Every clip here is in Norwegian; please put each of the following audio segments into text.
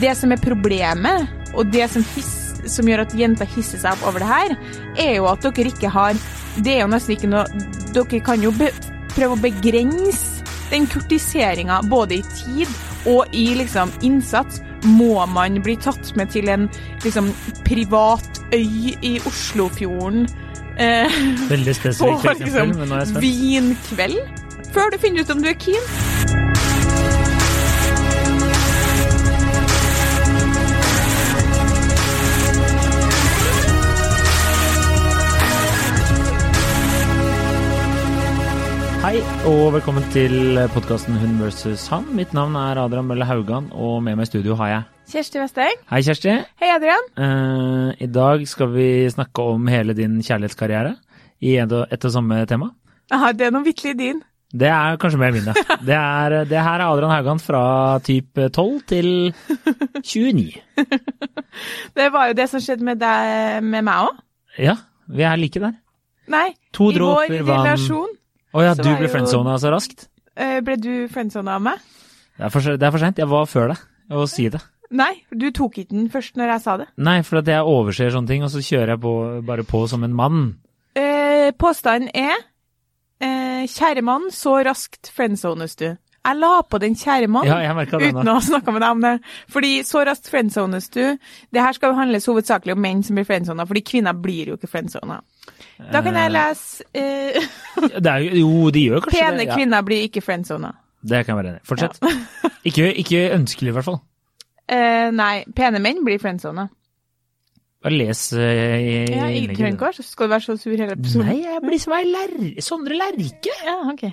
Det som er problemet, og det som, his, som gjør at jenter hisser seg opp over det her, er jo at dere ikke har Det er jo nesten ikke noe Dere kan jo be, prøve å begrense den kurtiseringa både i tid og i liksom innsats. Må man bli tatt med til en liksom privat øy i Oslofjorden? Eh, Veldig spesifikt eksempel, liksom men nå er jeg spent. vinkveld før du finner ut om du er keen. Hei, og velkommen til podkasten Hun versus han. Mitt navn er Adrian Mølle Haugan, og med meg i studio har jeg Kjersti Westeng. Hei, Kjersti. Hei, Adrian. Uh, I dag skal vi snakke om hele din kjærlighetskarriere i et og, et og samme tema. Aha, det er noe vitterlig din. Det er kanskje mer min, ja. Det, er, det her er Adrian Haugan fra type 12 til 29. Det var jo det som skjedde med deg med meg òg. Ja, vi er like der. Nei, To i vår relasjon Å ja, Så du ble jo- friendzona så raskt? eh, ble du friendzona av meg. Det er for, det er for sent. Jeg var før deg å si det. Nei, du tok ikke den først når jeg sa det. Nei, for at jeg overser sånne ting, og så kjører jeg på, bare på som en mann. Eh, påstanden er eh, Kjære mann, så raskt friendzones du. Jeg la på den kjære mann. Ja, Uten å ha snakka med deg om det. Fordi så raskt friendzones du. Det her skal jo handles hovedsakelig om menn som blir friendzona, fordi kvinner blir jo ikke friendzona. Da kan jeg lese uh, Det er jo, de gjør kanskje Pene det. Ja, kvinner blir ikke friendzona. det kan jeg være enig i. Fortsett. Ikke, ikke ønskelig, i hvert fall. Uh, nei, pene menn blir friendzona. Bare les uh, i Ja, innlegget. trenger Skal du være så sur hele episoden? Nei, jeg blir som ei. Sondre Lerche. Ja, ok.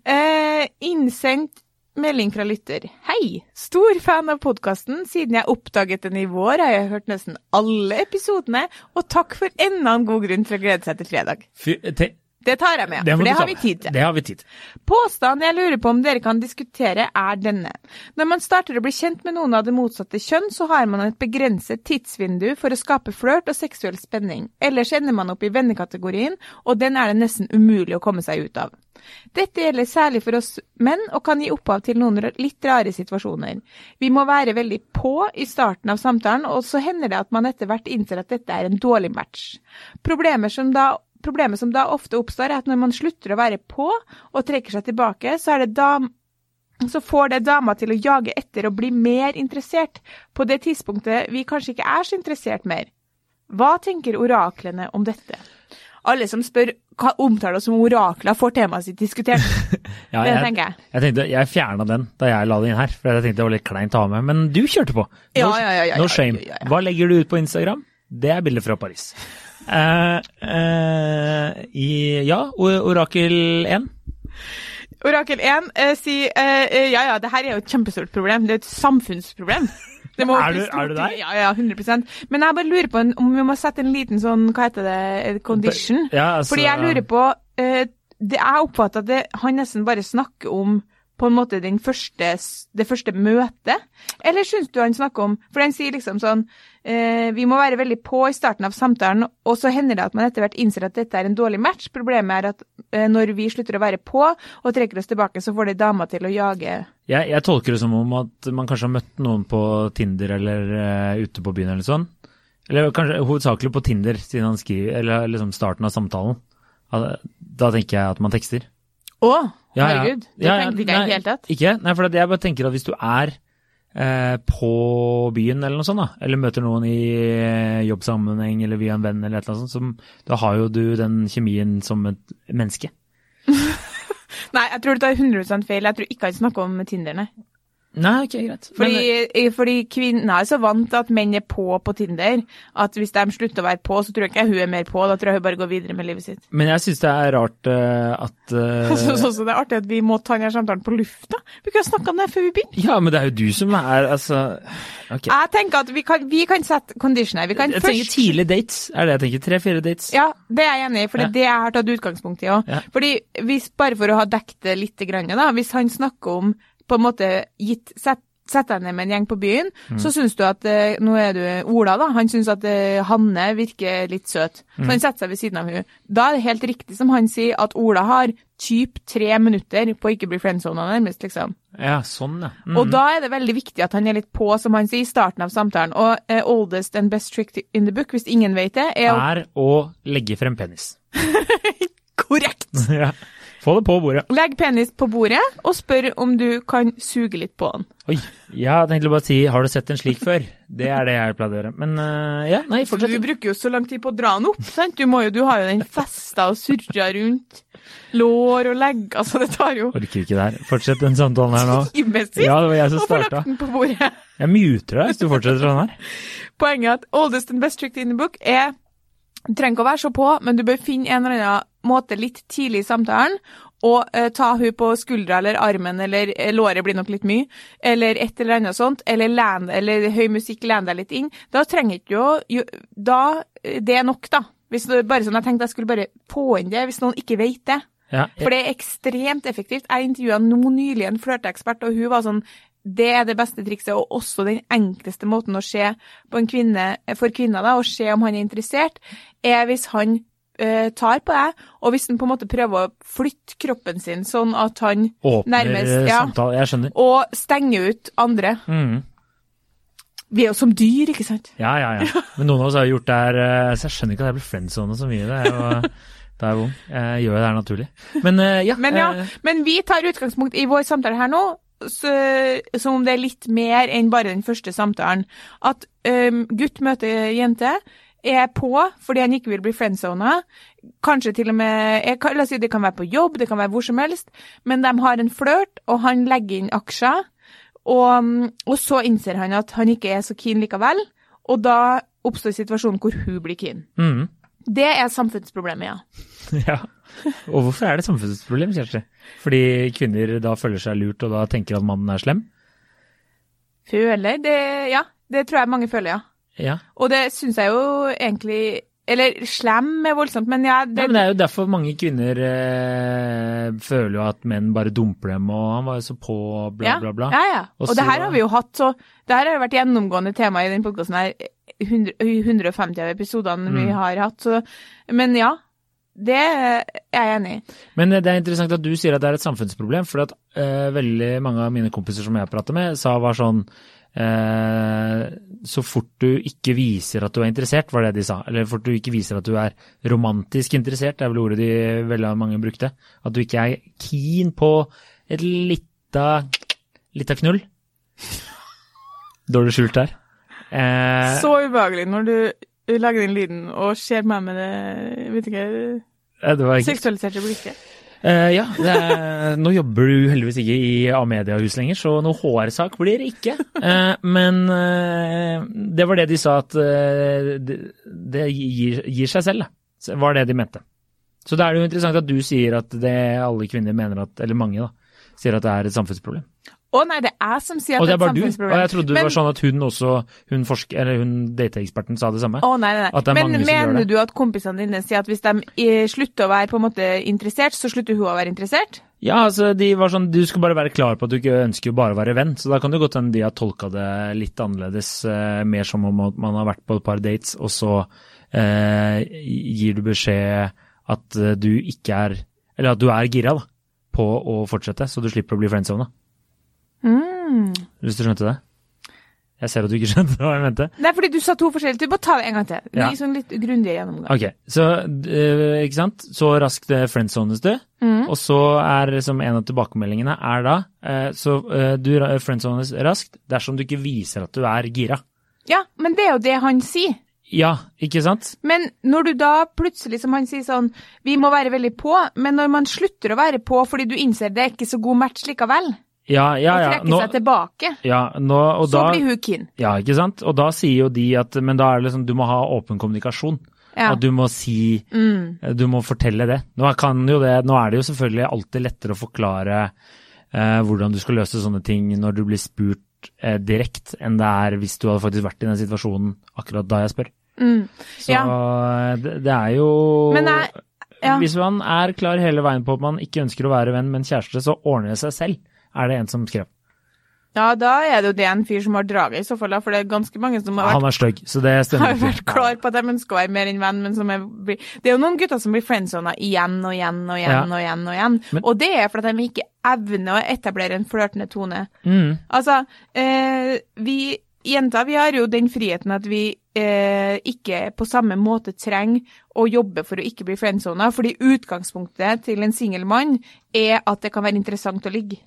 Uh, innsendt melding fra lytter. Hei! Stor fan av podkasten. Siden jeg oppdaget den i vår, har jeg hørt nesten alle episodene. Og takk for enda en god grunn til å glede seg til fredag. Fy, te, Det tar jeg med, det for det har. Det har vi tid til. Påstanden jeg lurer på om dere kan diskutere, er denne. Når man starter å bli kjent med noen av det motsatte kjønn, så har man et begrenset tidsvindu for å skape flørt og seksuell spenning. Ellers ender man opp i vennekategorien, og den er det nesten umulig å komme seg ut av. Dette gjelder særlig for oss menn, og kan gi opphav til noen litt rare situasjoner. Vi må være veldig på i starten av samtalen, og så hender det at man etter hvert innser at dette er en dårlig match. Problemer som da Problemet som da ofte oppstår, er at når man slutter å være på og trekker seg tilbake, så, er det dam så får det dama til å jage etter og bli mer interessert, på det tidspunktet vi kanskje ikke er så interessert mer. Hva tenker oraklene om dette? Alle som spør hva omtaler oss som orakler, får temaet sitt diskutert. Ja, Det jeg, tenker jeg. jeg tenkte, jeg fjerna den da jeg la det inn her, for jeg tenkte det var litt kleint å ha med. Men du kjørte på. No, Ja, ja, ja, ja, no shame. ja, ja, ja. Hva legger du ut på Instagram? Det er bilder fra Paris. Eh, uh, i, ja, Orakel 1. Orakel 1 uh, sier eh, eh, ja ja, det her er jo et kjempestort problem. Det er et samfunnsproblem. Det må Er du- er du der? Ja, ja, 100% Men jeg bare lurer på en, om vi må sette en liten sånn, hva heter det, condition. Ja, altså, Fordi jeg lurer på det, Jeg oppfatter at det, han nesten bare snakker om på en måte første, det første møtet. Eller syns du han snakker om For han sier liksom sånn eh, Vi må være veldig på i starten av samtalen, og så hender det at man etter hvert innser at dette er en dårlig match. Problemet er at eh, når vi slutter å være på og trekker oss tilbake, så får det dama til å jage Jeg, jeg tolker det som om at man kanskje har møtt noen på Tinder eller uh, ute på byen eller sånn. Eller kanskje hovedsakelig på Tinder, siden han skriver, eller liksom starten av samtalen. Da, tenker jeg at man tekster. Å, Ja, ja. herregud. Det Ja, tenkte ikke jeg i det hele tatt. Ikke? Nei, for jeg bare tenker at hvis du er eh, på byen eller noe sånt, da, eller møter noen i eh, jobbsammenheng eller via en venn eller et eller annet sånt, så da har jo du den kjemien som et menneske. Nei, jeg tror du tar 100 feil. Jeg tror ikke han snakker om Tinder, nei. Nei, ok, greit. Fordi, Men, eh, fordi kvinner er så vant til at menn er på på Tinder, at hvis de slutter å være på, så tror jeg ikke hun er mer på, da tror jeg hun bare går videre med livet sitt. men jeg syns det er rart uh, at uh, Så, så, så det er artig at vi må ta denne samtalen på lufta. Vi kan snakke om det før vi begynner. Ja, men det er jo du som er altså Ok. Jeg tenker at vi kan, vi kan sette condition her. Vi kan Jeg tenker først tidlige dates, er det jeg tenker. Tre-fire dates. Ja, det er jeg enig i, for det Ja. er det jeg har tatt utgangspunkt i òg. Ja. Fordi hvis, bare for å ha dekket det grann, da, hvis han snakker om på en måte gitt sett setter deg ned med en gjeng på byen, Mm. så syns du at eh, Nå er du Ola, da. Han syns at eh, Hanne virker litt søt. Mm. Så han setter seg ved siden av hun. Da er det helt riktig som han sier, at Ola har typ tre minutter på å ikke bli friendzona, nærmest, liksom. Ja, sånn, ja. Mm. Og da er det veldig viktig at han er litt på, som han sier, i starten av samtalen. Og uh, oldest and best trick in the book, hvis ingen vet det, er Er å legge frem penis. Korrekt! ja. Få det på bordet. Legg penis på bordet, og spør om du kan suge litt på den. Oi, jeg tenkte bare å si 'har du sett en slik før'? Det er det jeg pleide å gjøre. Men uh, ja, nei, fortsett. du bruker jo så lang tid på å dra den opp, sant? Du, må jo, du har jo den festa og surra rundt lår og legg, altså det tar jo Orker ikke det her. Fortsett den samtalen her nå. Timesvis. Ja, det var jeg som starta. den på bordet. Jeg muter deg hvis du fortsetter sånn her. Poenget er at oldest and best trick in the book er Du trenger ikke å være så på, men du bør finne en eller annen måte litt tidlig i samtalen og eh, ta hun på skuldra eller armen, eller eh, låret blir nok litt mye, eller et eller annet sånt, eller, land, eller høy musikk, len deg litt inn. Da trenger ikke jo Da eh, Det er nok, da. Hvis bare sånn, Jeg tenkte jeg skulle bare få inn det, hvis noen ikke vet det. Ja, For det er ekstremt effektivt. Jeg intervjua nå nylig en flørteekspert, og hun var sånn det er det beste trikset, og også den enkleste måten å se på en kvinne, for kvinner da, og se om han er interessert, er hvis han uh, tar på deg, og hvis han på en måte prøver å flytte kroppen sin sånn at han åpner nærmest, øh, ja. samtale. Jeg skjønner. Og stenger ut andre. Mm. Vi er jo som dyr, ikke sant? Ja, ja, ja. Men noen av oss har jo gjort det her øh, Så jeg skjønner ikke at jeg blir friendzone så mye. Det er jo det er vondt. Jeg gjør det her naturlig. Men ja. Men ja, men vi tar utgangspunkt i vår samtale her nå, som om det er litt mer enn bare den første samtalen. At um, gutt møter jente, er på fordi han ikke vil bli friendzona. Kanskje til og med jeg La oss si det kan være på jobb, det kan være hvor som helst, men de har en flørt, og han legger inn aksjer. Og, mm, og så innser han at han ikke er så keen likevel, og da oppstår situasjonen hvor hun blir keen. mhm. Det er samfunnsproblemet, ja. Ja. Og hvorfor er det et samfunnsproblem, Kjersti? Fordi kvinner da føler seg lurt og da tenker at mannen er slem? Føler? Det, ja, det tror jeg mange føler, ja. Ja. Og det syns jeg jo egentlig Eller slem er voldsomt, men ja, det, ja, men Det er jo derfor mange kvinner eh, føler jo at menn bare dumper dem, og han var jo så på, bla, ja, bla, bla. Ja, ja. Og Og, det her har vi jo hatt, så det her har jo vært gjennomgående tema i den podkasten her. 100, 150 av episodene vi Mm. har hatt, så Men ja. Det er jeg enig i. Men det er interessant at du sier at det er et samfunnsproblem, for at eh, veldig mange av mine kompiser som jeg prater med, sa var sånn eh, Så fort du ikke viser at du er interessert, var det de sa. Eller fort du ikke viser at du er romantisk interessert, det er vel ordet de veldig mange brukte. At du ikke er keen på et lita, lita knull. Dårlig skjult der. Eh, Så ubehagelig når du lager den lyden og ser meg med det vet ikke, eh, det var seksualiserte blikket. Eh, ja, det er, nå jobber du heldigvis ikke i A-mediehus lenger, så noe HR-sak blir det ikke. Eh, men eh, det var det de sa at det, det gir, gir seg selv, da. Var det de mente. Så da er det jo interessant at du sier at det alle kvinner mener at, eller mange da, sier at det er et samfunnsproblem. Å nei, det er jeg som sier at Og det er et samfunnsproblem. Og jeg trodde det Men- var sånn at hun også, hun forsker, eller hun dateeksperten sa det samme. Å, nei, nei. At det er Men mener det. du at kompisene dine sier at hvis de eh, slutter å være på en måte interessert, så slutter hun å være interessert? Ja, altså de var sånn, du skal bare være klar på at du ikke ønsker å være venn. Så da kan det godt hende de har tolka det litt annerledes, eh, mer som om man har vært på et par dates, og så eh, gir du beskjed at eh, du ikke er Eller at du er gira da, på å fortsette, så du slipper å bli friendzona. Mm. Hvis du skjønte det? Jeg ser at du ikke skjønte hva jeg mente. Det er fordi du sa to forskjellige. Du må ta det en gang til. Ja. Sånn litt grundig gjennomgang. Ok, så eh, ikke sant, så raskt eh, friendzones du, Mm. og så er liksom en av tilbakemeldingene er da, eh, så eh, du friendzones raskt dersom du ikke viser at du er gira. Ja, men det er jo det han sier. Ja, ikke sant? Men når du da plutselig, som han sier sånn, vi må være veldig på, men når man slutter å være på fordi du innser det er ikke så god match likevel, Ja, ja, og trekke Nå, seg tilbake, ja nå, så da, blir hun keen. ja, ikke sant? Og da sier jo de at, men da er det liksom, du må ha åpen kommunikasjon. Ja. At du må si, Mm. du må fortelle det. Nå, det. nå er det jo selvfølgelig alltid lettere å forklare eh, hvordan du skal løse sånne ting når du blir spurt eh, direkte, enn det er hvis du hadde faktisk vært i den situasjonen akkurat da jeg spør. Mm. Så ja. det, det er jo Men jeg, ja. Hvis man er klar hele veien på at man ikke ønsker å være venn men kjæreste, så ordner det seg selv, er det en som skrev. Ja, da er det jo det en fyr som har draget, i så fall, da, for det er ganske mange som har vært Han er støgg, så det har vært klar på at de ønsker å være mer enn venn, men som er, Det er jo noen gutter som blir friendzona igjen og igjen og igjen Ja. og igjen. Og igjen. Men- Og det er fordi de ikke evner å etablere en flørtende tone. Mm. Altså, eh, vi jenter vi har jo den friheten at vi eh, ikke på samme måte trenger å jobbe for å ikke bli friendzona, fordi utgangspunktet til en singel mann er at det kan være interessant å ligge.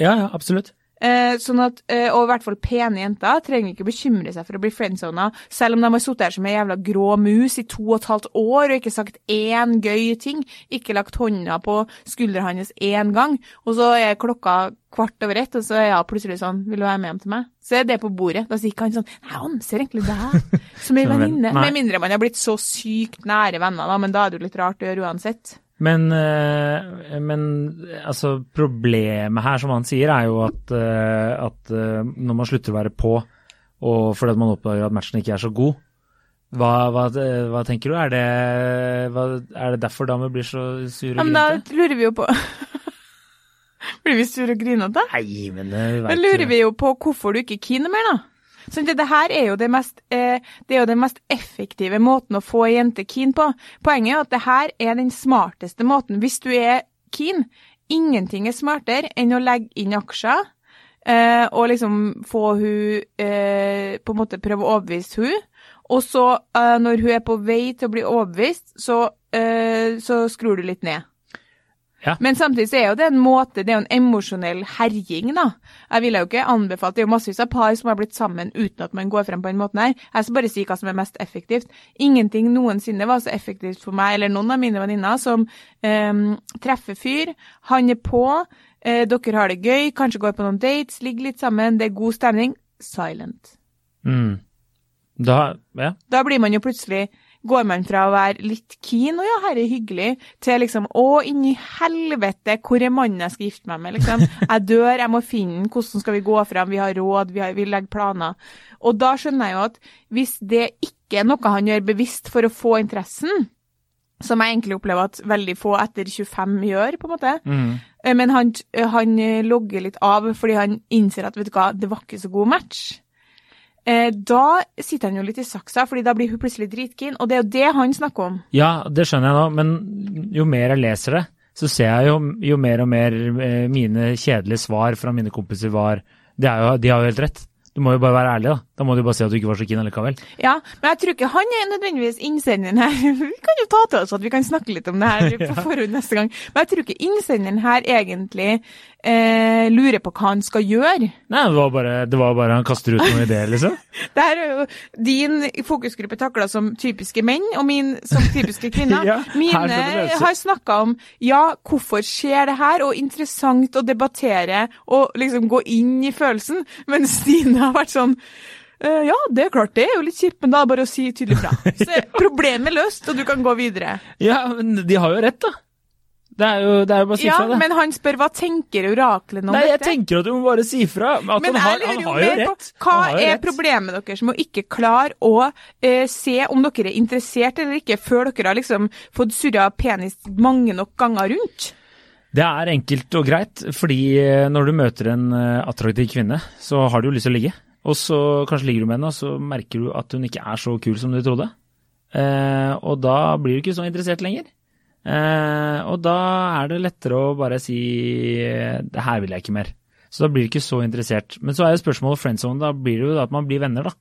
Ja, ja, absolutt. Eh, sånn at, eh, og i hvert fall pene jenter trenger ikke bekymre seg for å bli friendzona, selv om de har sittet her som ei jævla grå mus i to og et halvt år og ikke sagt én gøy ting, ikke lagt hånda på skuldra hans én gang, og så er klokka kvart over ett, og så er hun plutselig sånn 'Vil du være med hjem til meg?' Så er det på bordet. Da sier ikke han sånn 'Nei, jeg anser egentlig deg som ei en venninne'. Med mindre man har blitt så sykt nære venner, da, men da er det jo litt rart å gjøre uansett. Men, eh, men altså, problemet her, som han sier, er jo at, eh, at eh, når man slutter å være på, og fordi man oppdager at matchen ikke er så god, hva, hva, hva tenker du? Er det, hva, er det derfor damer blir så sure Ja, og men da lurer vi jo på Blir vi sure og grinete? Nei, men det Da lurer vi jo på hvorfor du ikke keener mer, da. Det, det her er jo det mest, eh, det er jo den mest effektive måten å få ei jente keen på. Poenget er at det her er den smarteste måten. Hvis du er keen, ingenting er smartere enn å legge inn aksjer eh, og liksom få hun eh, På en måte prøve å overbevise hun. Og så, eh, når hun er på vei til å bli overbevist, så, eh, så skrur du litt ned. Ja. Men samtidig så er jo det en måte, det er jo en emosjonell herjing, da. Jeg ville jo ikke anbefalt, det er jo massevis av par som har blitt sammen uten at man går frem på den måten her. Jeg skal bare si hva som er mest effektivt. Ingenting noensinne var så effektivt for meg, eller noen av mine venninner, som um, treffer fyr, han er på, eh, dere har det gøy, kanskje går på noen dates, ligger litt sammen, det er god stemning. Silent. Mm. Da, ja. Da blir man jo plutselig Går man fra å være litt keen, og ja, her er hyggelig, til liksom å, inni helvete, hvor er mannen jeg skal gifte meg med, liksom. Jeg dør, jeg må finne den, hvordan skal vi gå frem, vi har råd, vi, har, vi legger planer. Og da skjønner jeg jo at hvis det ikke er noe han gjør bevisst for å få interessen, som jeg egentlig opplever at veldig få etter 25 gjør, på en måte, Mm. eh, men han, han logger litt av fordi han innser at, vet du hva, det var ikke så god match. Eh, da sitter han jo litt i saksa, fordi da blir hun plutselig dritkeen, og det er jo det han snakker om. Ja, det skjønner jeg nå, men jo mer jeg leser det, så ser jeg jo, jo mer og mer eh, mine kjedelige svar fra mine kompiser var jo, De har jo helt rett. Du må jo bare være ærlig, da. Da må du bare si at du ikke var så keen likevel. Ja, men jeg tror ikke han er nødvendigvis innsenderen her. Vi kan jo ta til oss at vi kan snakke litt om det her på forhånd neste gang. Men jeg tror ikke innsenderen her egentlig eh, lurer på hva han skal gjøre. Nei, det var bare, det var bare han kaster ut noen ideer, liksom. Det her er jo din fokusgruppe takla som typiske menn, og min som typiske kvinner. Ja, Mine har snakka om ja, hvorfor skjer det her, og interessant å debattere og liksom gå inn i følelsen, mens Stine har vært sånn «Eh, ja, det er klart, det er jo litt kjipt, men da er det bare å si tydelig fra. Så problemet er løst, og du kan gå videre. Ja, men de har jo rett, da. Det er jo, det er jo bare å si Ja, fra, det. men han spør hva tenker oraklet om Nei, jeg dette? tenker at du må bare si fra. At Men han har, han har jo rett. på hva jo er rett. problemet deres med å ikke klare å eh, se om dere er interessert eller ikke, før dere har liksom fått surra penis mange nok ganger rundt? Det er enkelt og greit, fordi eh, når du møter en eh, attraktiv kvinne, så har du jo lyst til å ligge. Og så kanskje ligger du med henne, og så merker du at hun ikke er så kul som du trodde. Eh, og da blir du ikke så interessert lenger. Eh, og da er det lettere å bare si eh, det her vil jeg ikke mer. Så da blir du ikke så interessert. Men så er jo spørsmålet friendzone, da blir det jo at man blir venner, da.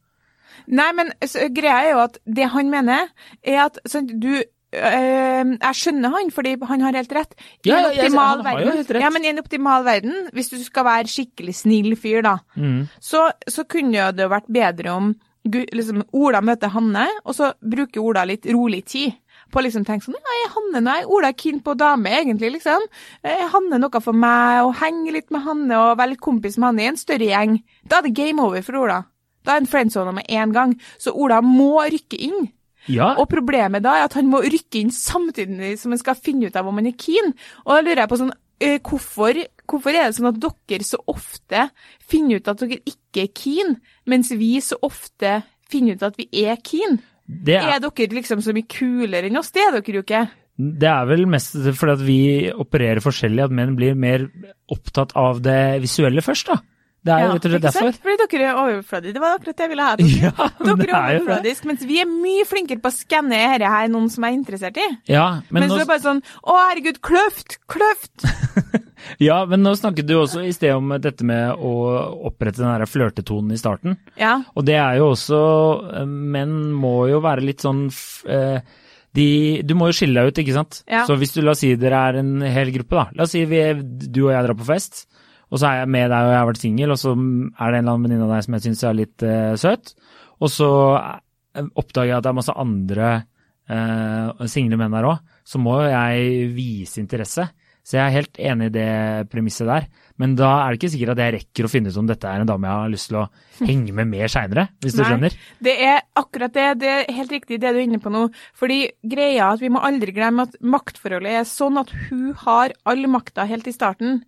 Nei, men greia er jo at det han mener, er at sånn, du Jeg skjønner han, fordi han har helt rett. I Ja, en optimal ja, verden, rett. Ja, men i en optimal verden, hvis du skal være skikkelig snill fyr, da, Mm. så, så kunne det jo vært bedre om liksom, Ola møter Hanne, og så bruker Ola litt rolig tid på å liksom tenke sånn Nei, Hanne, nei, Ola er keen på dame, egentlig, liksom. Er Hanne noe for meg? Og henge litt med Hanne og være litt kompis med Hanne i en større gjeng. Da er det game over for Ola. Da er han friendzone med én gang. Så Ola må rykke inn. Ja, Og problemet da er at han må rykke inn samtidig som han skal finne ut av om han er keen. Og da lurer jeg på sånn, eh, hvorfor, hvorfor er det sånn at dere så ofte finner ut at dere ikke er keen, mens vi så ofte finner ut at vi er keen? det er, Er dere liksom så mye kulere enn oss? Det er dere jo ikke. Det er vel mest fordi at vi opererer forskjellig, at menn blir mer opptatt av det visuelle først, da. Det er jo Ja, rett og slett derfor. sant? Fordi dere er overfladiske. Det var akkurat det jeg ville ha. Dere, Ja, dere er er overfladiske, mens vi er mye flinkere på å skanne dette her noen som er interessert i. Ja, men mens nå, så er bare sånn Å, herregud, kløft! Kløft! ja, men nå snakket du også i sted om dette med å opprette den derre flørtetonen i starten. Ja. Og det er jo også eh, Menn må jo være litt sånn eh, de, Du må jo skille deg ut, ikke sant. Ja. Så hvis du la oss si dere er en hel gruppe, da. La oss si vi, du og jeg drar på fest, og så er jeg med deg og jeg har vært singel, og så er det en eller annen venninne av deg som jeg syns er litt uh, søt, og så eh, oppdager jeg at det er masse andre uh, single menn der òg, så må jo jeg vise interesse. Så jeg er helt enig i det premisset der. Men da er det ikke sikkert at jeg rekker å finne ut om dette er en dame jeg har lyst til å henge med mer seinere, hvis du Nei. skjønner. Det er akkurat det. Det er helt riktig det du er inne på nå. Fordi greia er at vi må aldri glemme at maktforholdet er sånn at hun har all makta helt i starten.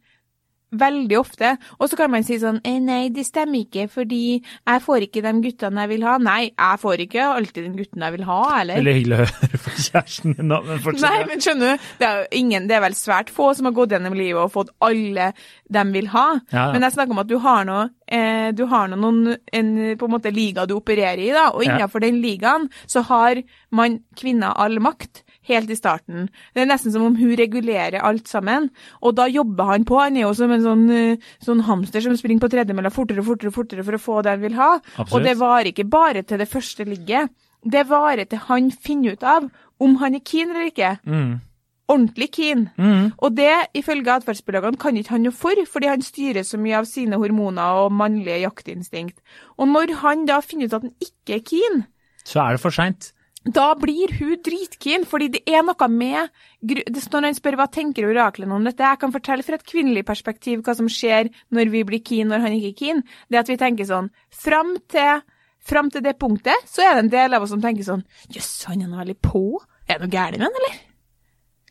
Veldig ofte. Og så kan man si sånn eh, Nei, det stemmer ikke, fordi jeg får ikke de guttene jeg vil ha. Nei, jeg får ikke alltid den gutten jeg vil ha, eller? Veldig hyggelig å høre fra kjæresten din, da. Men fortsett. Nei, men skjønner du, det er ingen, det er vel svært få som har gått gjennom livet og fått alle de vil ha. Ja, ja. Men jeg snakker om at du har noe, eh, du har noe, noen, en på en måte liga du opererer i, da, og Ja. innenfor den ligaen så har man kvinner all makt. Helt i starten. Det er nesten som om hun regulerer alt sammen. Og da jobber han på. Han er jo som en sånn, eh, sånn hamster som springer på tredemølla fortere og fortere, fortere for å få det han vil ha. Absolutt. Og det varer ikke bare til det første ligget. Det varer til han finner ut av om han er keen eller ikke. Mm. Ordentlig keen. Mm. Og det, ifølge atferdsbiologene, kan ikke han jo for, fordi han styrer så mye av sine hormoner og mannlige jaktinstinkt. Og når han da finner ut at han ikke er keen, Så er det for seint. Da blir hun dritkeen, fordi det er noe med Når han spør hva tenker oraklene om dette, jeg kan fortelle fra et kvinnelig perspektiv hva som skjer når vi blir keen når han ikke er keen, det at vi tenker sånn Fram til, fram til det punktet så er det en del av oss som tenker sånn Jøss, han er nå veldig på. Er det noe galt med han, eller?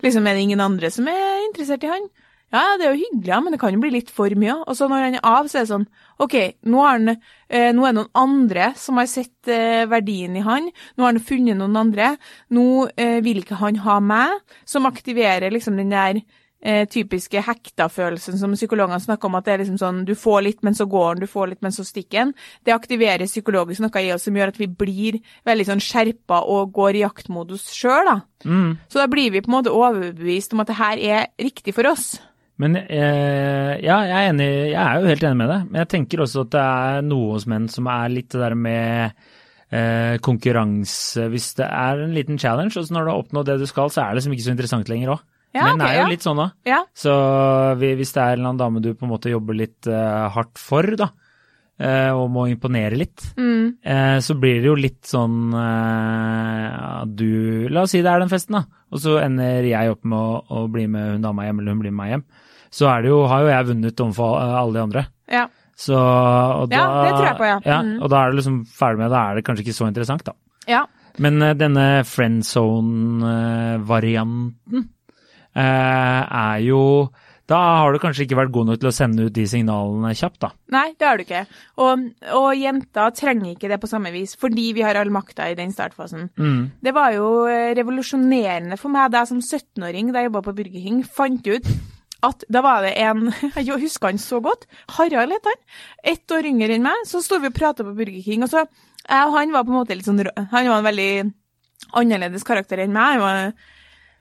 Liksom, er det ingen andre som er interessert i han? Ja, det er jo hyggelig, ja, men det kan jo bli litt for mye. Og så når han er av, så er det sånn OK, nå, har han, eh, nå er det noen andre som har sett eh, verdien i han. Nå har han funnet noen andre. Nå eh, vil ikke han ha meg, som aktiverer liksom den der eh, typiske hekta-følelsen som psykologene snakker om, at det er liksom sånn du får litt, men så går han, du får litt, men så stikker han. Det aktiverer psykologisk noe i oss som gjør at vi blir veldig sånn skjerpa og går i jaktmodus sjøl, da. Mm. Så da blir vi på en måte overbevist om at det her er riktig for oss. Men eh, ja, jeg er enig, jeg er jo helt enig med det. Men jeg tenker også at det er noe hos menn som er litt det der med eh, konkurranse. Hvis det er en liten challenge, og så når du har oppnådd det du skal, så er det liksom ikke så interessant lenger òg. Ja, Menn okay, er jo ja. litt sånn òg. Ja. Så hvis det er en eller annen dame du på en måte jobber litt eh, hardt for, da, eh, og må imponere litt, Mm. eh, så blir det jo litt sånn eh, du La oss si det er den festen, da. Og så ender jeg opp med å, å bli med hun dama hjem, eller hun blir med meg hjem. Så det jo, har jo jeg vunnet overfor eh, alle de andre. Ja. Så, da, Ja, det tror jeg på, ja. Mm. Og da er det liksom ferdig med det. Da er det kanskje ikke så interessant, da. ja. Men uh, denne friendzone-varianten uh, er jo Da har du kanskje ikke vært god nok til å sende ut de signalene kjapt, da. Nei, det har du ikke. Og, og jenter trenger ikke det på samme vis, fordi vi har all makta i den startfasen. Mm. Det var jo eh, revolusjonerende for meg da jeg som 17-åring, da jeg jobba på Burger King, fant ut at da var det en Jeg husker han så godt. Harald het han. Ett år yngre enn meg. Så sto vi og prata på Burger King, og så jeg og han var på en måte litt sånn Han var en veldig annerledes karakter enn meg. Var,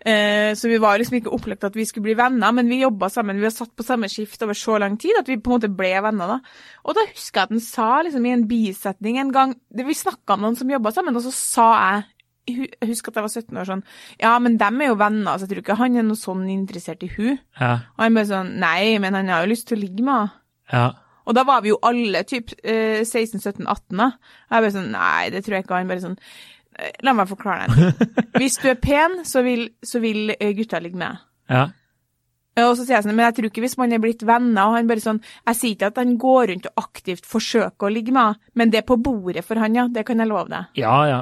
eh, så vi var liksom ikke opplagt at vi skulle bli venner, men vi jobba sammen. Vi var satt på samme skift over så lang tid at vi på en måte ble venner. da. Og da husker jeg at han sa liksom i en bisetning en gang Vi snakka om noen som jobba sammen, og så sa jeg jeg husker at jeg var 17 år sånn Ja, men dem er jo venner, så jeg tror ikke han er noe sånn interessert i hun. Ja. Og han bare sånn Nei, men han har jo lyst til å ligge med henne. ja. Og da var vi jo alle typ eh, 16, 17, 18 da. Og jeg bare sånn Nei, det tror jeg ikke. Han bare sånn «Eh, La meg forklare deg. Hvis du er pen, så vil, så vil eh, gutta ligge med deg. ja. Og så sier jeg sånn, men jeg tror ikke hvis man er blitt venner, og han bare sånn Jeg sier ikke at han går rundt og aktivt forsøker å ligge med henne, men det er på bordet for han, ja. Det kan jeg love deg. Ja, ja.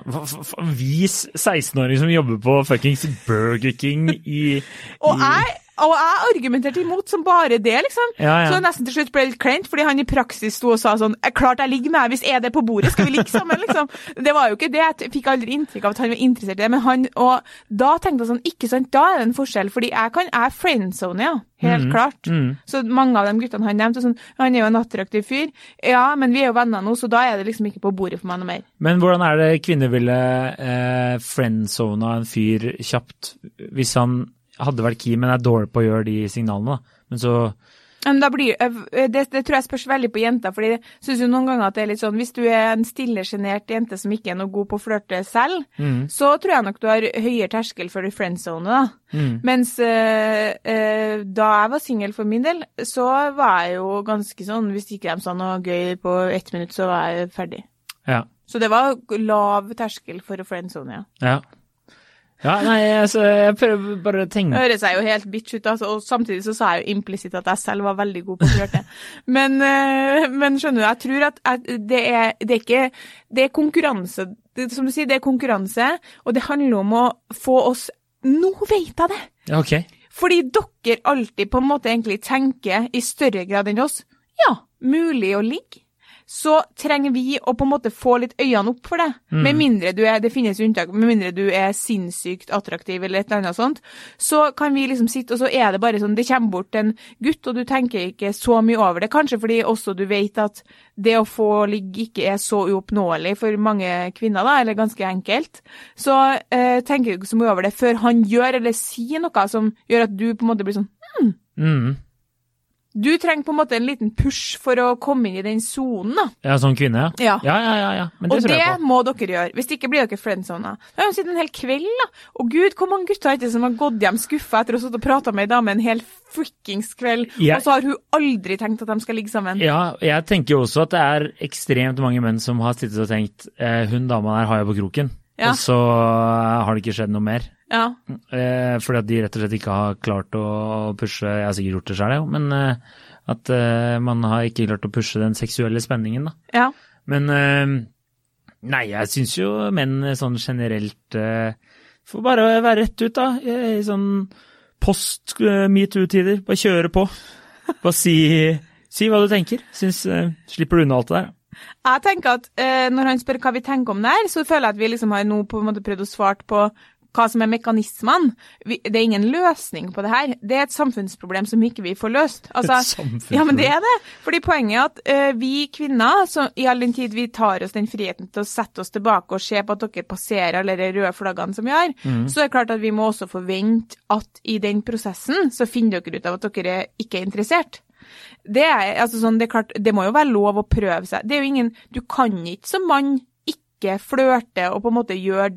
Vis 16-åring som jobber på fuckings Burger King i, Og jeg, Og jeg argumenterte imot som bare det, liksom. Ja, ja. Så det nesten til slutt ble litt kleint, fordi han i praksis sto og sa sånn «Eh, Klart jeg ligger med deg, hvis er det på bordet, skal vi ligge sammen, liksom. Det var jo ikke det. Jeg fikk aldri inntrykk av at han var interessert i det. Men han, og da tenkte jeg sånn, ikke sant, da er det en forskjell. Fordi jeg kan, jeg er friendzone, ja. Helt klart. mm. Så mange av de guttene han nevnte, sånn, han er jo en attraktiv fyr. Ja, men vi er jo venner nå, så da er det liksom ikke på bordet for meg noe mer. Men hvordan er det kvinner ville eh, friendzona en fyr kjapt hvis han hadde vært key, men er dårlig på å gjøre de signalene, da? Men så da blir, øh, det, det tror jeg spørs veldig på jenta, fordi jeg synes jo noen ganger at det er litt sånn Hvis du er en stille, sjenert jente som ikke er noe god på å flørte selv, mm, så tror jeg nok du har høyere terskel for friendzone, da. mm. Mens øh, øh, da jeg var singel for min del, så var jeg jo ganske sånn Hvis ikke de sa noe gøy på ett minutt, så var jeg ferdig. Ja. Så det var lav terskel for å friendzone, ja. ja. Ja, nei, altså, jeg prøver bare å tenke Det høres jeg jo helt bitch ut, altså, og samtidig så sa jeg jo implisitt at jeg selv var veldig god på å flørte. Men, øh, men skjønner du, jeg tror at at det er, det er ikke Det er konkurranse. Det, som du sier, det er konkurranse, og det handler om å få oss Nå veit jeg det! Ja, Ok. Fordi dere alltid på en måte egentlig tenker i større grad enn oss. Ja, mulig å ligge. Så trenger vi å på en måte få litt øynene opp for det. Med mindre du er, det finnes jo unntak, med mindre du er sinnssykt attraktiv eller et eller annet sånt. Så kan vi liksom sitte, og så er det bare sånn, det kommer bort en gutt, og du tenker ikke så mye over det. Kanskje fordi også du vet at det å få ligge ikke er så uoppnåelig for mange kvinner, da, eller ganske enkelt. Så eh, tenker du ikke så mye over det før han gjør eller sier noe som gjør at du på en måte blir sånn Mm. Du trenger på en måte en liten push for å komme inn i den sonen, da. Ja, som kvinne, ja. Ja. Ja, ja, ja. ja. Men det og tror det jeg på. må dere gjøre. Hvis det ikke blir dere friendzona. Da har hun sittet en hel kveld, da. Og gud, hvor mange gutter er det som har gått hjem skuffa etter å ha sittet og prata med ei dame en hel frikkings kveld, ja. og så har hun aldri tenkt at de skal ligge sammen? Ja, jeg tenker jo også at det er ekstremt mange menn som har sittet og tenkt eh, hun dama der har jeg på kroken, Ja. og så eh, har det ikke skjedd noe mer. Ja. Eh, fordi at de rett og slett ikke har klart å pushe Jeg har sikkert gjort det sjøl, men eh, at eh, man har ikke klart å pushe den seksuelle spenningen, da. ja. Men eh, nei, jeg syns jo menn sånn generelt eh, får bare være rett ut, da. I sånn post eh, metoo-tider. Bare kjøre på. Bare si, si hva du tenker. Syns, eh, slipper du unna alt det der. Jeg tenker at eh, Når han spør hva vi tenker om det her, så føler jeg at vi liksom har nå på en måte prøvd å svare på hva som er mekanismene. Det er ingen løsning på det her. Det er et samfunnsproblem som ikke vi får løst. Altså, Et samfunnsproblem. Ja, men det er det. Fordi poenget er at eh, vi kvinner, så i all den tid vi tar oss den friheten til å sette oss tilbake og se på at dere passerer alle de røde flaggene som vi har, så er det klart at vi må også forvente at i den prosessen så finner dere ut av at dere ikke er interessert. Det, er, altså sånn, det, er klart, det må jo være lov å prøve seg. Det er jo ingen, du kan ikke som mann ikke flørte og på en måte gjøre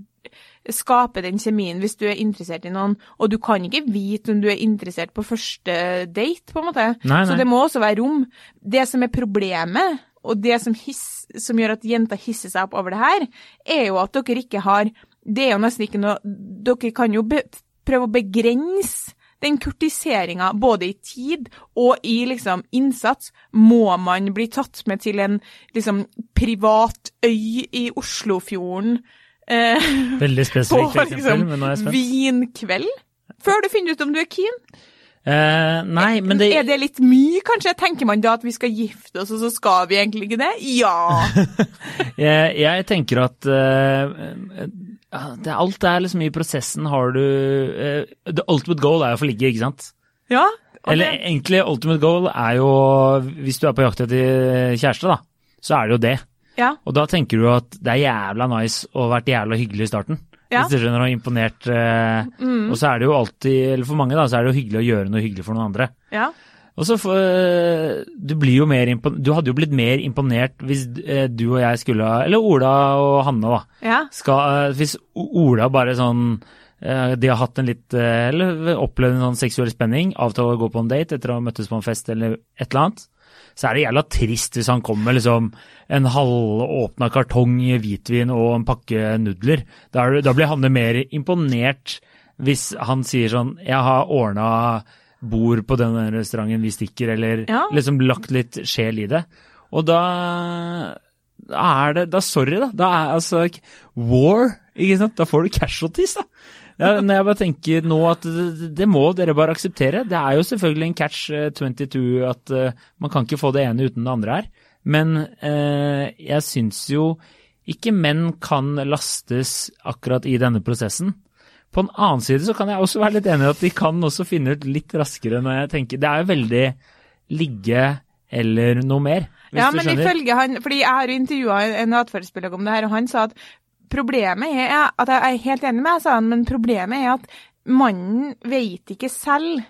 skape den kjemien hvis du er interessert i noen, og du kan ikke vite om du er interessert på første date, på en måte. Nei, Så det må også være rom. Det som er problemet, og det som, hiss, som gjør at jenter hisser seg opp over det her, er jo at dere ikke har Det er jo nesten ikke noe Dere kan jo be, prøve å begrense den kurtiseringa, både i tid og i liksom innsats, må man bli tatt med til en liksom privat øy i Oslofjorden eh, Veldig spesifikt eksempel, liksom men nå er jeg spent. vinkveld? Før du finner ut om du er keen? Eh, nei, men det Er det litt mye, kanskje? Tenker man da at vi skal gifte oss, og så skal vi egentlig ikke det? Ja! jeg, jeg tenker at eh, det, alt er liksom i prosessen har du uh, The ultimate goal er å få ligge, ikke sant? ja og Eller egentlig ultimate goal er jo Hvis du er på jakt etter kjæreste, da, så er det jo det. ja. Og da tenker du at det er jævla nice ha vært jævla hyggelig i starten. Ja. Hvis du skjønner, og imponert. Uh, Mm. Og så er det jo alltid, eller for mange da, så er det jo hyggelig å gjøre noe hyggelig for noen andre. ja. Og så får, du blir jo mer Du hadde jo blitt mer imponert hvis eh, du og jeg skulle Eller Ola og Hanne, da. ja. Skal, eh, hvis Ola bare sånn eh, De har hatt en litt eh, Eller opplevd en sånn seksuell spenning, avtale å gå på en date etter å ha møttes på en fest eller et eller annet. Så er det jævla trist hvis han kommer med liksom en halvåpna kartong hvitvin og en pakke nudler. Da, da blir Hanne mer imponert hvis han sier sånn Jeg har ordna bord på den restauranten vi stikker, eller Ja. liksom lagt litt sjel i det. Og da er det Da sorry, da. Da er altså War, ikke sant. Da får du casualties, da. Ja, når jeg bare tenker nå at det, det må dere bare akseptere. Det er jo selvfølgelig en catch eh, 22 at uh, man kan ikke få det ene uten det andre her. Men uh, jeg syns jo ikke menn kan lastes akkurat i denne prosessen. På en annen side så kan jeg også være litt enig i at de kan også finne ut litt raskere når jeg tenker Det er jo veldig ligge eller noe mer, hvis ja, du men skjønner. ifølge han, fordi jeg har jo intervjua en atferdspsykolog om det her, og han sa at problemet er at Jeg er helt enig med deg, sa han, men problemet er at mannen vet ikke selv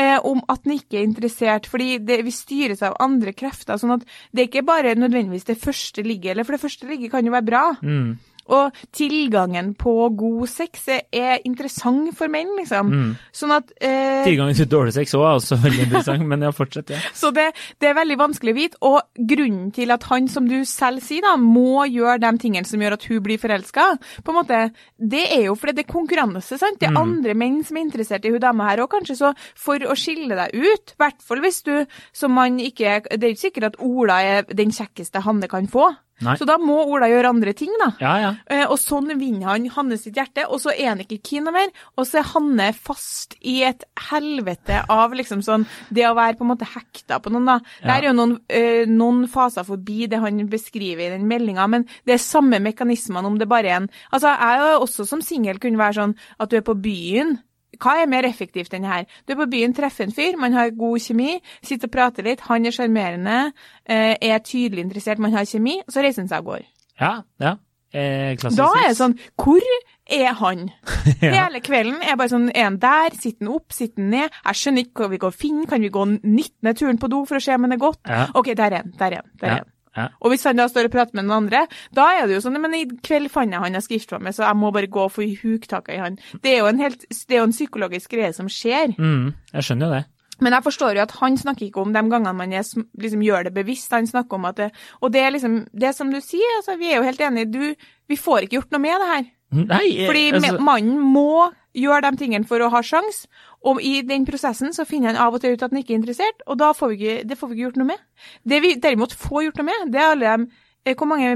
eh, om at han ikke er interessert, fordi det, vi styres av andre krefter. sånn at det er ikke bare nødvendigvis det første ligget, eller for det første ligget kan jo være bra. Mm, Og tilgangen på god sex er, er interessant for menn, liksom. mm. Sånn at eh, Tilgangen til dårlig sex òg er også veldig interessant, men ja, fortsett. Ja. Så det, det er veldig vanskelig å vite. Og grunnen til at han, som du selv sier, da, må gjøre de tingene som gjør at hun blir forelska, på en måte, det er jo fordi det er konkurranse. sant? Det er Mm. andre menn som er interessert i hun dama her. òg, kanskje så for å skille deg ut, i hvert fall hvis du som man ikke Det er jo ikke sikkert at Ola er den kjekkeste Hanne kan få. Nei. Så da må Ola gjøre andre ting, da. ja, ja. Eh, og sånn vinner han Hanne sitt hjerte, og så er han ikke keen mer. Og så er Hanne fast i et helvete av liksom sånn det å være på en måte hekta på noen, da. Det er jo noen, eh, noen faser forbi det han beskriver i den meldinga, men det er samme mekanismene om det bare er en Altså, jeg er jo også som singel kunne være sånn at du er på byen. Hva er mer effektivt enn det her? Du er på byen, treffer en fyr, man har god kjemi, sitter og prater litt, han er sjarmerende, eh, er tydelig interessert, man har kjemi, så reiser han seg og går. ja, ja. Eh, Da er det sånn Hvor er han? ja. Hele kvelden er bare sånn Er han der? Sitter han opp? Sitter han ned? Jeg skjønner ikke hva vi går og finner. Kan vi gå 19. turen på do for å se om han er godt? Ja. OK, der er han. Der er han. Der er han. Ja. Og hvis han da står og prater med noen andre, da er det jo sånn Men i kveld fant jeg han jeg meg med, så jeg må bare gå og få huktaket i han. Det er jo en, helt, det er jo en psykologisk greie som skjer. Mm, jeg skjønner jo det. Men jeg forstår jo at han snakker ikke om de gangene man er, liksom, gjør det bevisst. Han snakker om at det Og det er liksom Det som du sier, altså, vi er jo helt enige. Du, vi får ikke gjort noe med det her. Nei, Fordi altså, mannen må gjøre de tingene for å ha sjans, og i den prosessen så finner han av og til ut at han ikke er interessert, og da får vi ikke, det får vi ikke gjort noe med. Det vi derimot får gjort noe med, det er alle de eh, Hvor mange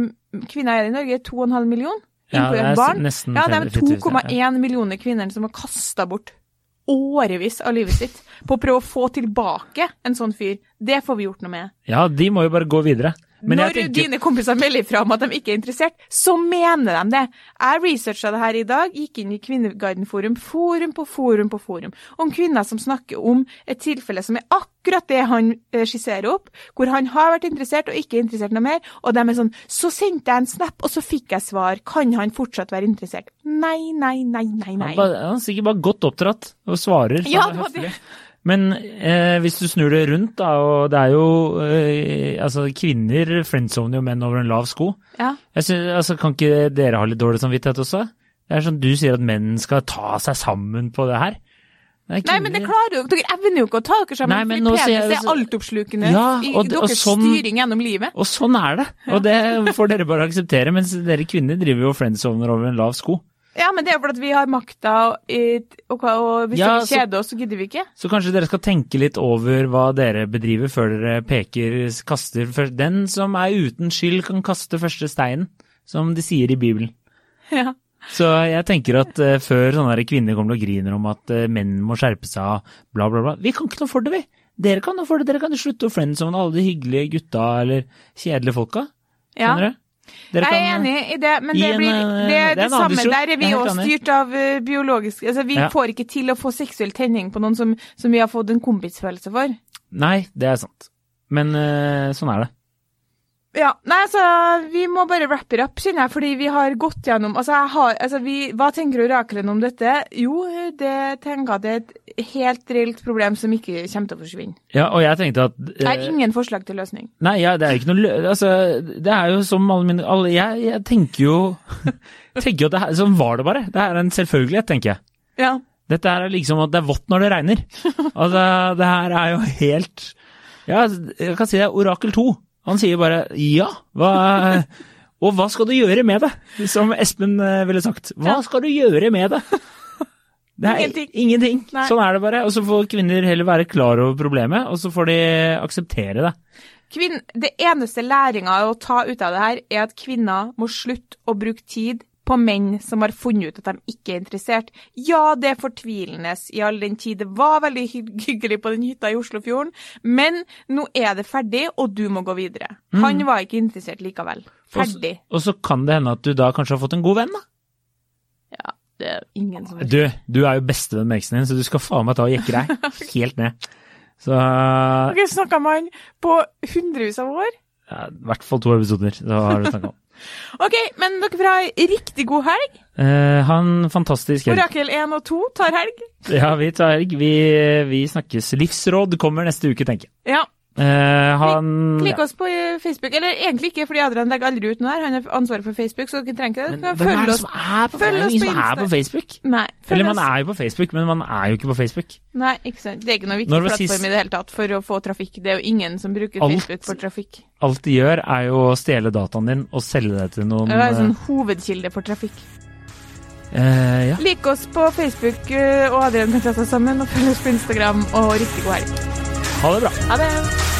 kvinner er det i Norge? 2,5 millioner? ja, det er barn? nesten Ja, det er 2,1 millioner kvinner som har kasta bort årevis av livet sitt på å prøve å få tilbake en sånn fyr. Det får vi gjort noe med. Ja, de må jo bare gå videre. Men Når jeg tenker, dine kompiser melder fra om at de ikke er interessert, så mener de det. Jeg researcha det her i dag, gikk inn i Kvinneguiden-forum, forum på forum på forum, om kvinner som snakker om et tilfelle som er akkurat det han eh, skisserer opp, hvor han har vært interessert og ikke er interessert noe mer, og de er sånn Så sendte jeg en snap, og så fikk jeg svar. Kan han fortsatt være interessert? Nei, nei, nei, nei, nei. han, bare, han er sikkert bare godt oppdratt og svarer Ja, det var høflig. Men eh, hvis du snur det rundt, da, og det er jo eh, Altså, kvinner friendzoner jo menn over en lav sko. Ja. Jeg synes, altså, Kan ikke dere ha litt dårlig samvittighet også? Det er sånn Du sier at menn skal ta seg sammen på det her. Nei, Nei, men det klarer jo Dere evner jo ikke å ta dere sammen, Nei, men fordi nå penis er altoppslukende Ja, i deres sånn- styring gjennom livet. Og sånn er det. Og det får dere bare akseptere, mens dere kvinner driver jo friendzoner over en lav sko. Ja, men det er fordi vi har makta, og, og, og hvis Ja, vi kjeder oss, så gidder vi ikke. Så kanskje dere skal tenke litt over hva dere bedriver før dere peker, kaster. Den som er uten skyld kan kaste første steinen, som de sier i Bibelen. Ja. Så jeg tenker at uh, før sånne kvinner kommer og griner om at uh, menn må skjerpe seg, bla, bla, bla. Vi kan ikke noe for det, vi. Dere kan noe for det. Dere kan jo slutte å friendzone alle de hyggelige gutta eller kjedelige folka. ja. Skjønner du? Dere Jeg er kan, enig i det, men det, en, blir, eh, det er det er det samme. Der er vi er også styrt av eh, biologisk Altså, vi Ja. får ikke til å få seksuell tenning på noen som, som vi har fått en kompisfølelse for. Nei, det er sant. Men eh, sånn er det. Ja, nei, altså, vi må bare wrap it up, kjenner jeg, fordi vi har gått gjennom Altså, jeg har Altså, vi Hva tenker orakelen om dette? Jo, det tenker jeg at det er et helt reelt problem som ikke kommer til å forsvinne. Ja, og jeg tenkte at Det er eh, ingen forslag til løsning. Nei, ja, det er ikke noe lø... Altså, det er jo som alle mine alle, jeg, jeg tenker jo tenker jo at det her, Sånn var det bare. Det er en selvfølgelighet, tenker jeg. Ja. Dette er liksom at det er vått når det regner. Altså, det her er jo helt Ja, jeg kan si det er orakel 2. Han sier bare ja. Hva, og hva skal du gjøre med det? Som Espen eh, ville sagt. Hva skal du gjøre med det? Det er Ingenting. ingenting. Sånn er det bare. Og så får kvinner heller være klar over problemet, og så får de akseptere det. Kvinn, det eneste læringa å ta ut av det her, er at kvinner må slutte å bruke tid på menn som har funnet ut at de ikke er interessert. Ja, det er fortvilende i all den tid det var veldig hyggelig på den hytta i Oslofjorden, men nå er det ferdig, og du må gå videre. Han var ikke interessert likevel. Ferdig. Og så kan det hende at du da kanskje har fått en god venn, da. Ja, det er ingen som Du, du er jo bestevenn med eksen din, så du skal faen meg ta og jekke deg helt ned. Så Dere snakka med han på hundrevis av år. I hvert fall to episoder, Det har du snakka om. Ok, men dere får ha ei riktig god helg. Eh, en fantastisk helg. Orakel 1 og 2 tar helg. Ja, vi tar helg. Vi, vi snakkes. Livsråd kommer neste uke, tenker jeg. Ja. Eh, han Klikk oss på eh, Facebook. Eller egentlig ikke, fordi Adrian legger aldri ut noe her. Han har ansvaret for Facebook, så dere trenger ikke det. Følg oss. som på, følg oss på Insta. er på Facebook? Nei, Eller man er jo på Facebook, men man er jo ikke på Facebook. Nei, ikke sant. Det er ikke noe viktig plattform sist- i det hele tatt for å få trafikk. Det er jo ingen som bruker Alt- Facebook for trafikk. Alt de gjør, er jo å stjele dataen din og selge det til noen Det er en sånn hovedkilde for trafikk. eh, Ja. Lik oss på Facebook, eh, og Adrian kan ta seg sammen, og følg oss på Instagram, og riktig god helg. Ha det bra. Ha det!